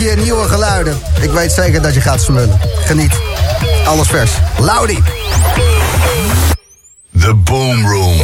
stukje nieuwe geluiden. Ik weet zeker dat je gaat smullen. Geniet. Alles vers. Laudi. The Boom Room.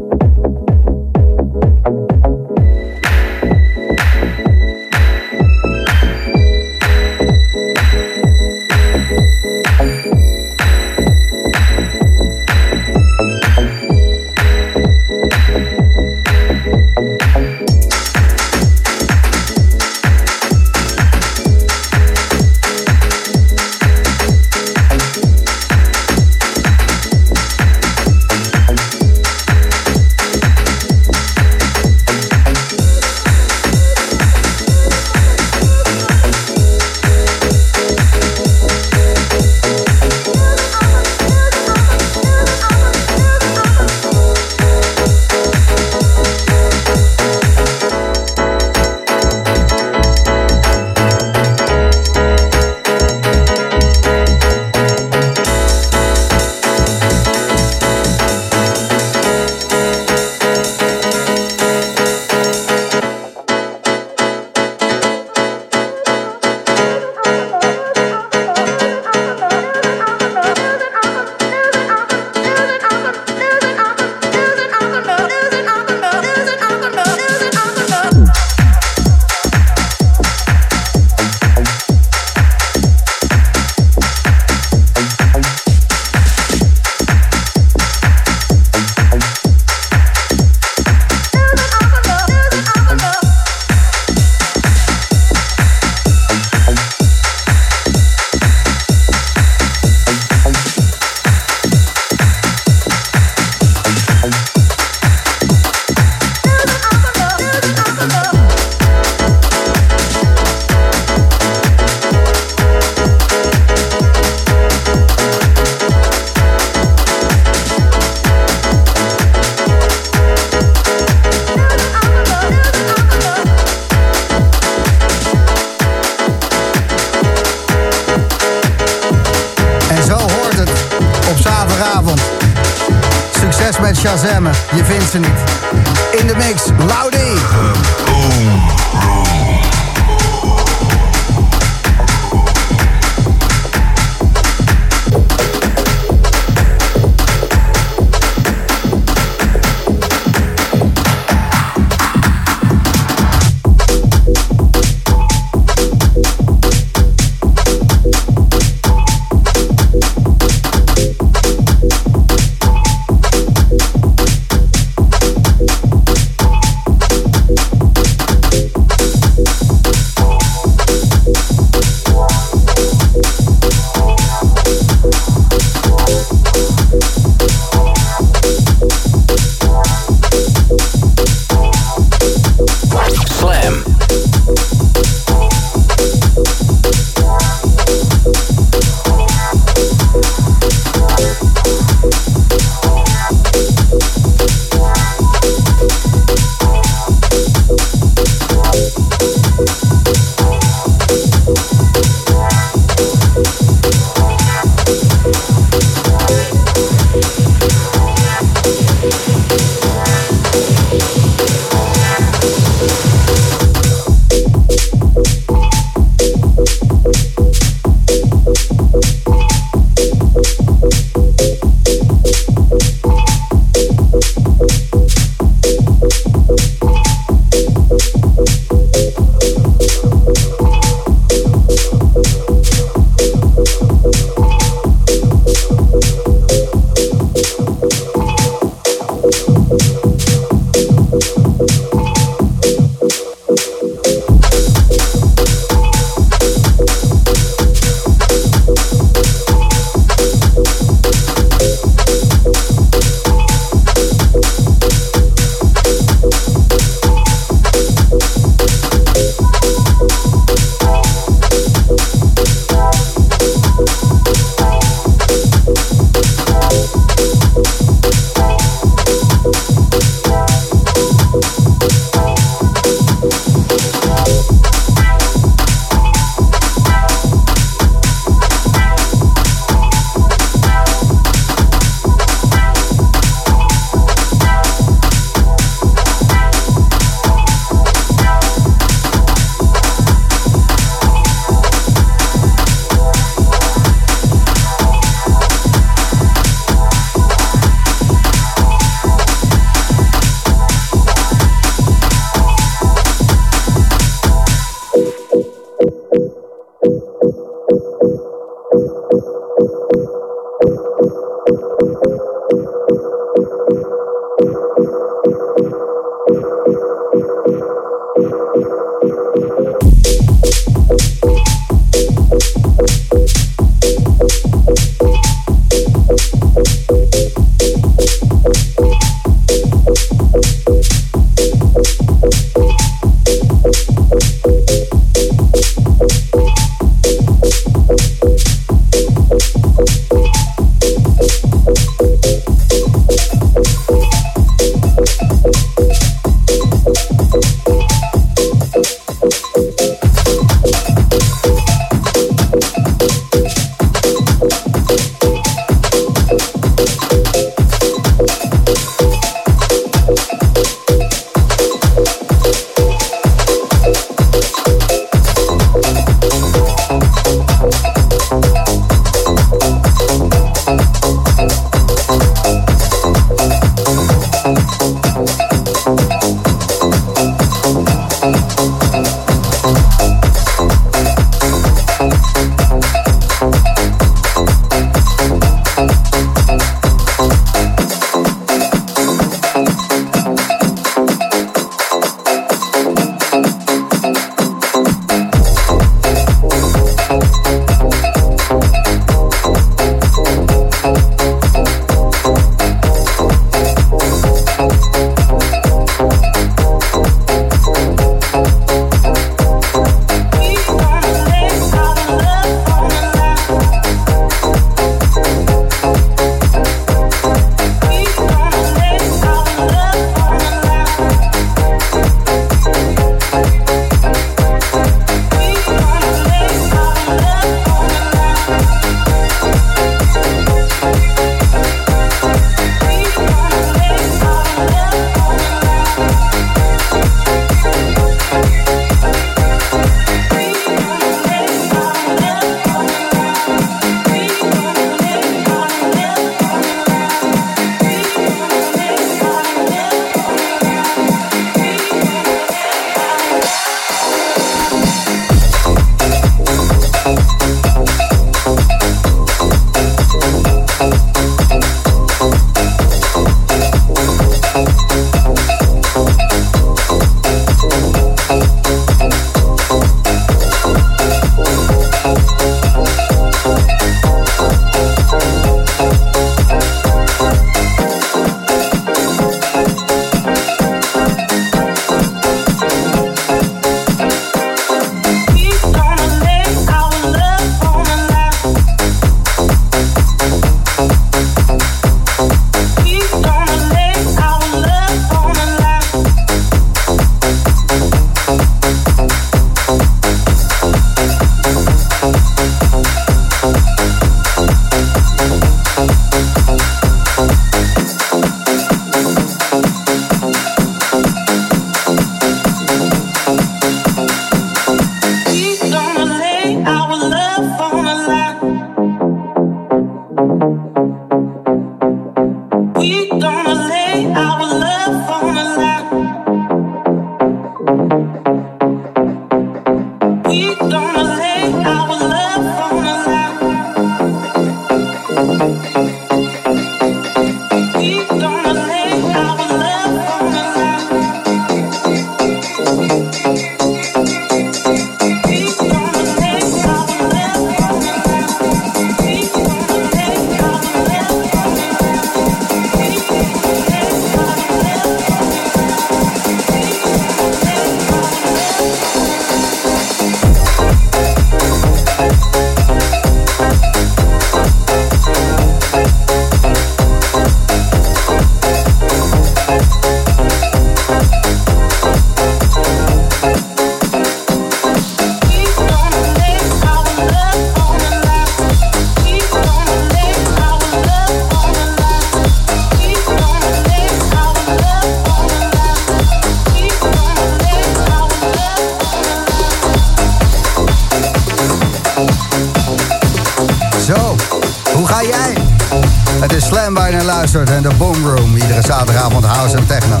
En de Boom Room. Iedere zaterdagavond house en techno.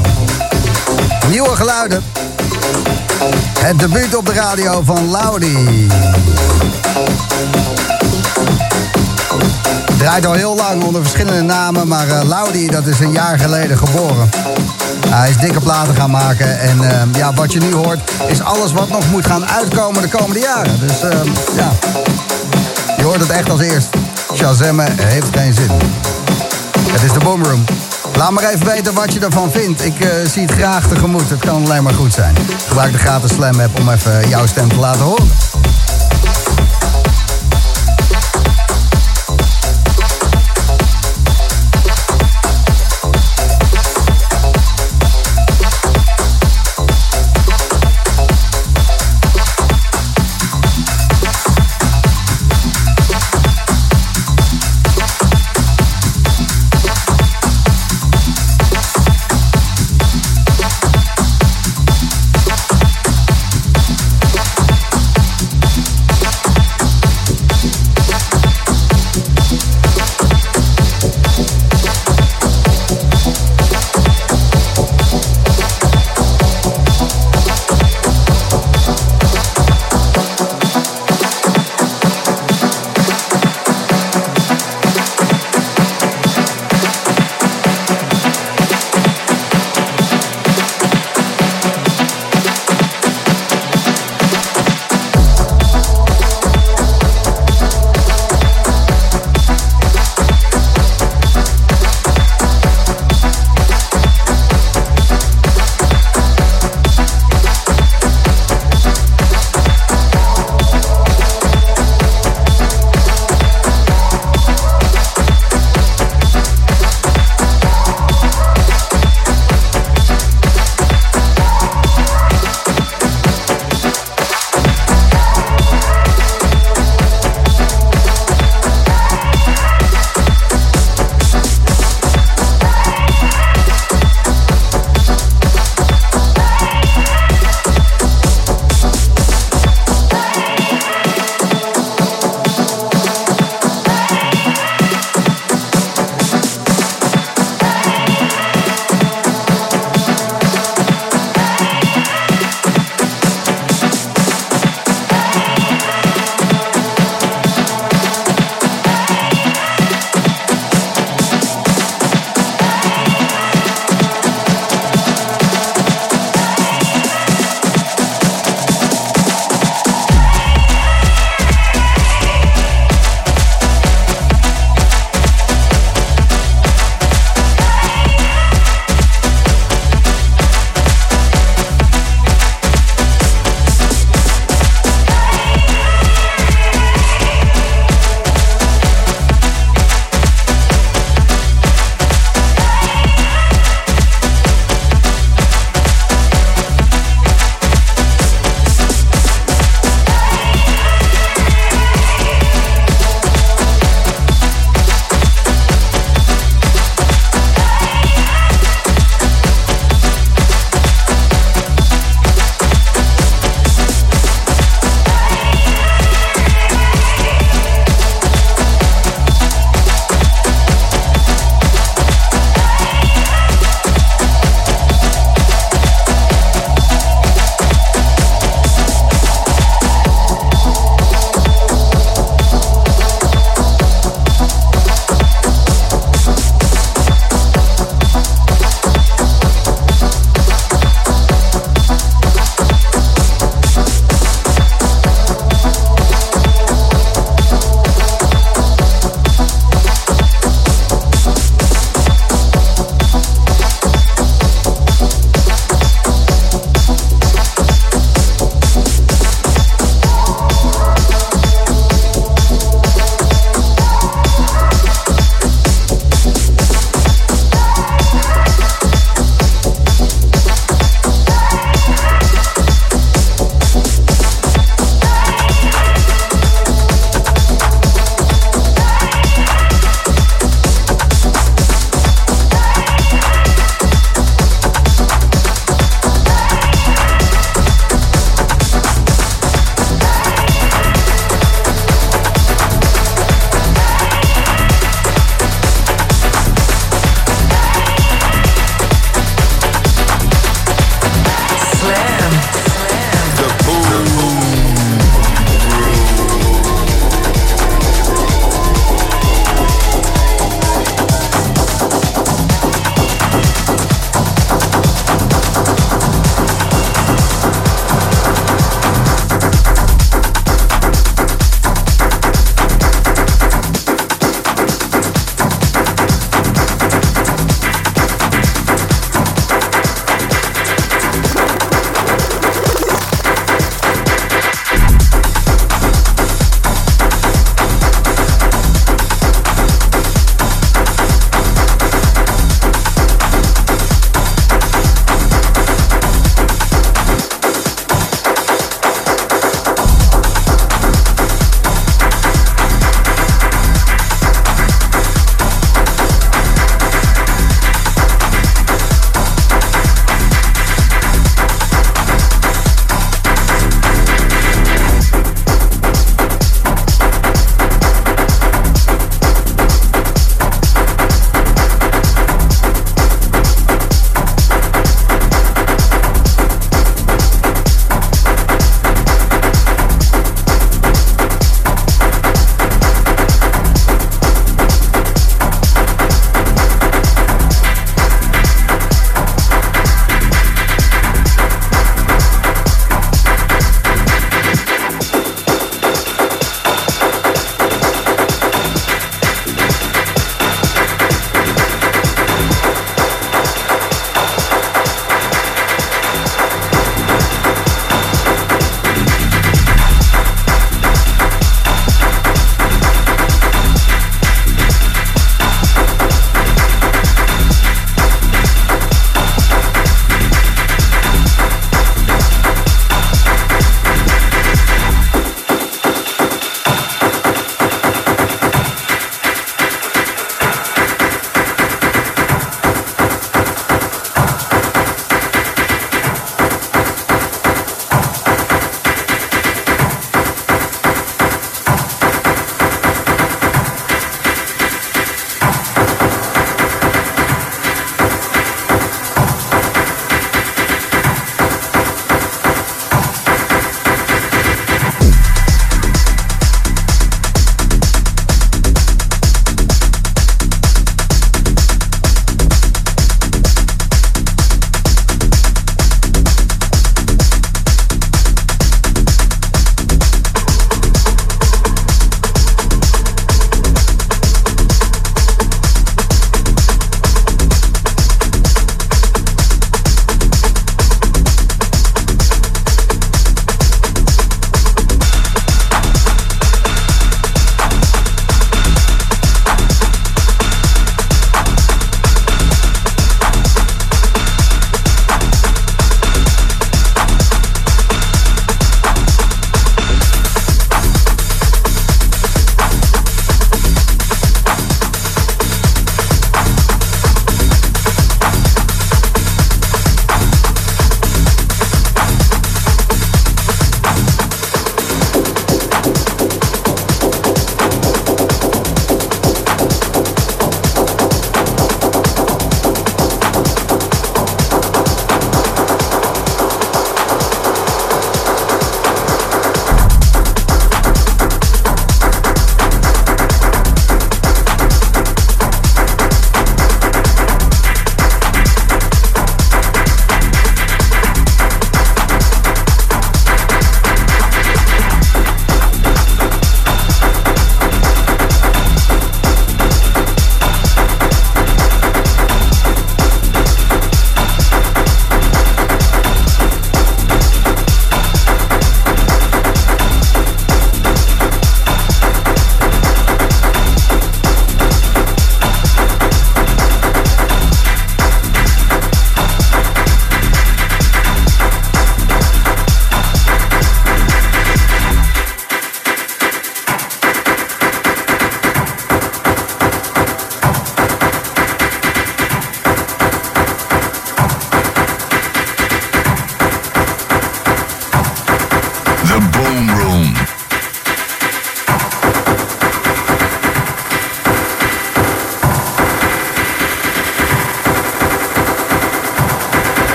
Nieuwe geluiden. Het debuut op de radio van Laudi. Draait al heel lang onder verschillende namen, maar uh, Laudi dat is een jaar geleden geboren. Hij is dikke platen gaan maken en uh, ja, wat je nu hoort is alles wat nog moet gaan uitkomen de komende jaren. Dus uh, ja, je hoort het echt als eerst. Shazammen heeft geen zin. Het is de Boomroom. Laat maar even weten wat je ervan vindt. Ik uh, zie het graag tegemoet. Het kan alleen maar goed zijn. Gebruik de gratis Slam app om even jouw stem te laten horen.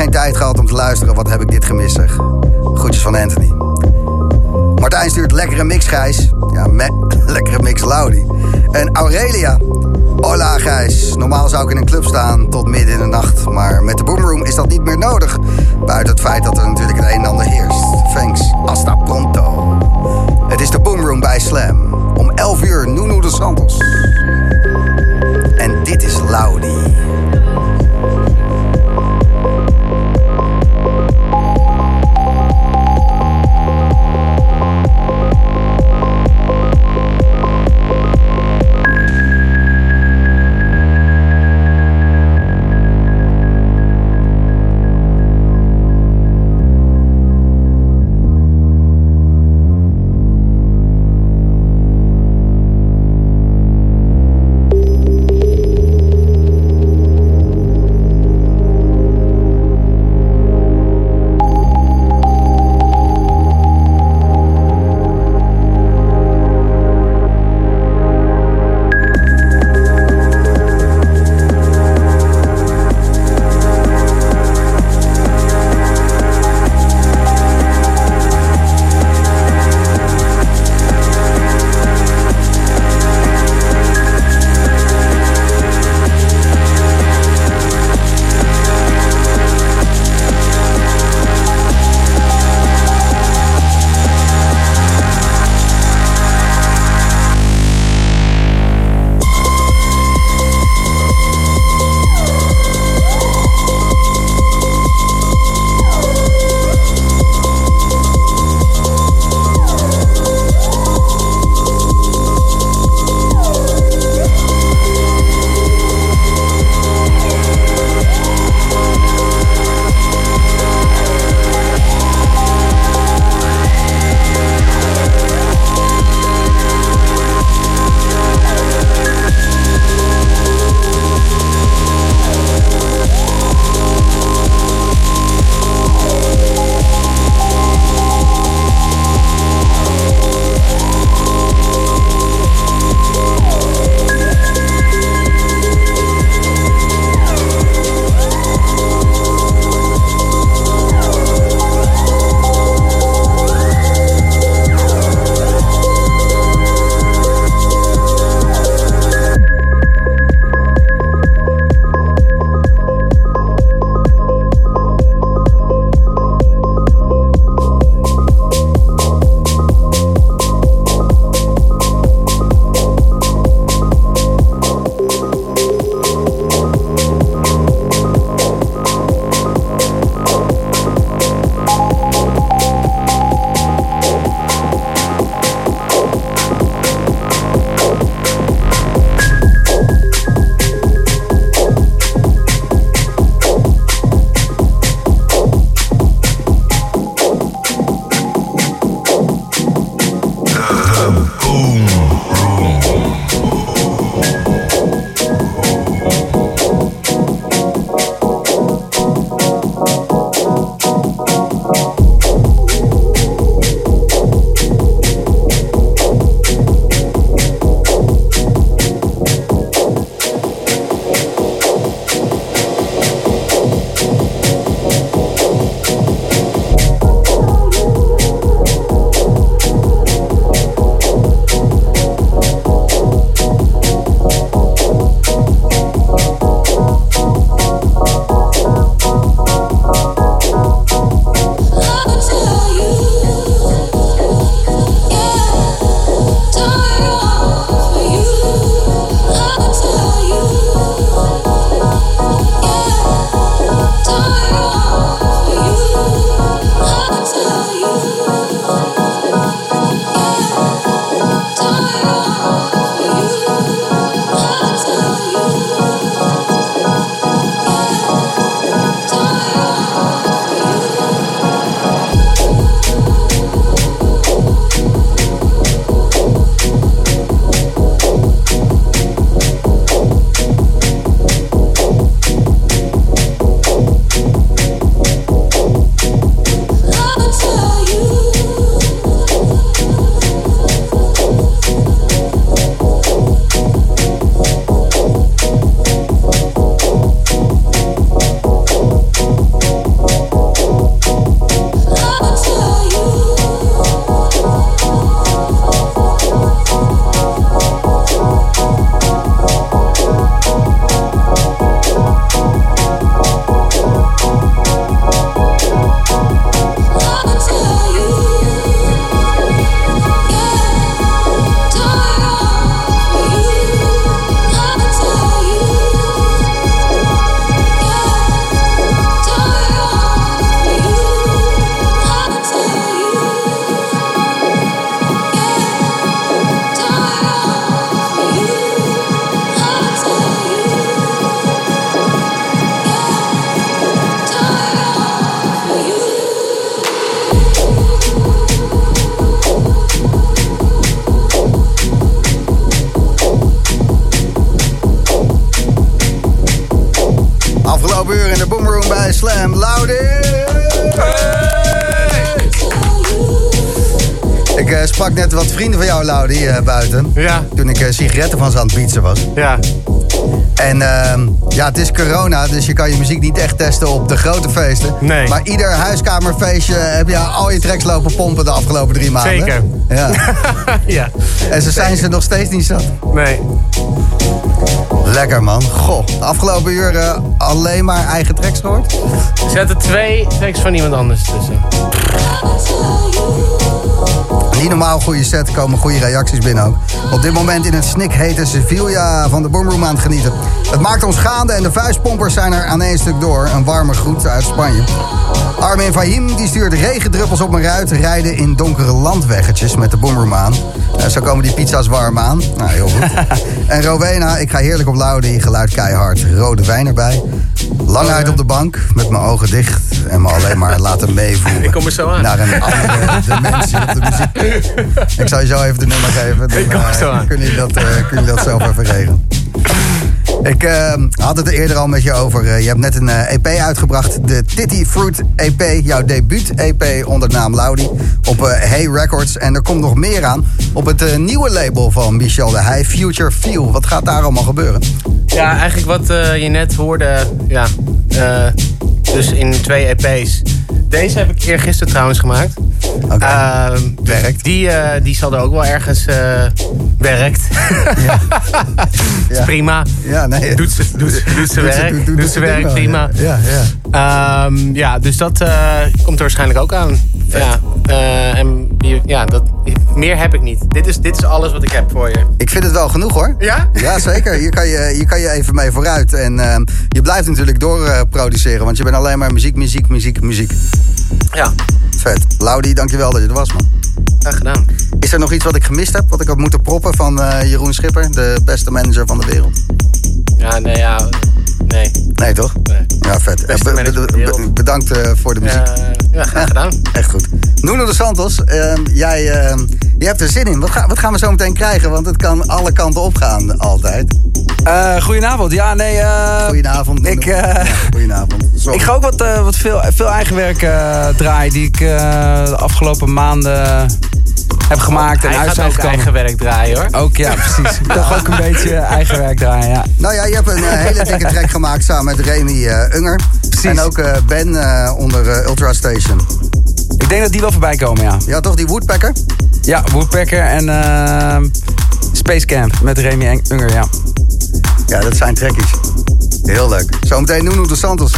Geen tijd gehad om te luisteren. Wat heb ik dit gemist zeg. Groetjes van Anthony. Martijn stuurt lekkere mix Gijs. Ja, lekkere mix Laudi. En Aurelia. Hola Gijs. Normaal zou ik in een club staan tot midden in de nacht. Maar met de Boomroom is dat niet meer nodig. Buiten het feit dat er natuurlijk een wat vrienden van jou, Laudi, eh, buiten. Ja. Toen ik eh, sigaretten van ze aan het pietsen was. Ja. En ehm, ja, het is corona, dus je kan je muziek niet echt testen op de grote feesten. Nee. Maar ieder huiskamerfeestje heb je al je tracks lopen pompen de afgelopen drie maanden. Zeker. Ja. ja. En ze zijn ze nog steeds niet zat. Nee. Lekker man. Goh, de afgelopen uur eh, alleen maar eigen tracks gehoord. Er zaten twee tracks van iemand anders tussen. Niet normaal goede set, komen goede reacties binnen ook. Op dit moment in het snikhete Sevilla van de Boomroom aan het genieten. Het maakt ons gaande en de vuistpompers zijn er aan één stuk door. Een warme groet uit Spanje. Armin Fahim die stuurt regendruppels op mijn ruit. Rijden in donkere landweggetjes met de Boomroom aan. Eh, zo komen die pizza's warm aan. Nou, heel goed. en Rowena, ik ga heerlijk op Laudi. Geluid keihard. Rode wijn erbij. Lang uit op de bank, met mijn ogen dicht. En me alleen maar laten meevoelen. Ik kom er zo aan. Naar een andere dimensie op de muziek. Ik zal je zo even de nummer geven. Dan, Ik kom er eh, zo aan. Kun je dat, eh, kun je dat zelf even regelen. Ik eh, had het er eerder al met je over. Eh, je hebt net een eh, EP uitgebracht. De Titty Fruit EP. Jouw debuut-EP onder de naam Laudi. Op eh, Hey Records. En er komt nog meer aan. Op het eh, nieuwe label van Michel de Heij. Future Feel. Wat gaat daar allemaal gebeuren? Ja, eigenlijk wat eh, je net hoorde. Ja, eh, dus in twee EP's. Deze heb ik eergisteren trouwens gemaakt. Oké. Ehm, Werkt. Die, eh, die zal er ook wel ergens eh werkt. Ja. prima. Ja, nee. Doet ze, doet, ze- doet ze werk. doet- Doet, doet ze werk prima. Ja, ja. Ehm, ja, dus dat eh, komt er waarschijnlijk ook aan. Ja, en ja, dat, meer heb ik niet. Dit is, dit is alles wat ik heb voor je. Ik vind het wel genoeg hoor. Ja? Ja, zeker. Hier kan je, hier kan je even mee vooruit. En ehm, je blijft natuurlijk doorproduceren, produceren, want je bent alleen maar muziek, muziek, muziek, muziek. Ja, Vet. Laudi, dankjewel dat je er was, man. graag gedaan. Is er nog iets wat ik gemist heb, wat ik had moeten proppen van eh, Jeroen Schipper, de beste manager van de wereld? Ja, nee, ja. Nee. Nee, toch? nee. Ja, vet. Bedankt eh, voor de muziek. Ja, graag gedaan. Echt goed. Nuno de Santos, ehm, jij, ehm, je hebt er zin in. Wat, ga- wat gaan we zo meteen krijgen? Want het kan alle kanten opgaan, altijd. Eh, goedenavond. Ja, nee. eh, Goedenavond. Ik, eh, Ja, goedenavond. Sorry. ik ga ook wat, eh, wat veel, veel eigen werk eh, draaien die ik eh, de afgelopen maanden heb gemaakt en Hij uit zijn ook gekomen. eigen werk draaien hoor. Ook ja, precies. Toch ook een beetje eigen werk draaien, ja. Nou ja, je hebt een eh, hele dikke track gemaakt samen met Remy eh, Unger. Precies. En ook eh, Ben onder Ultra Station. Ik denk dat die wel voorbij komen, ja. Ja, toch die Woodpecker? Ja, Woodpecker en Space Camp met Remy Unger, ja. Ja, dat zijn trackies. Heel leuk. Zometeen Nuno de Santos.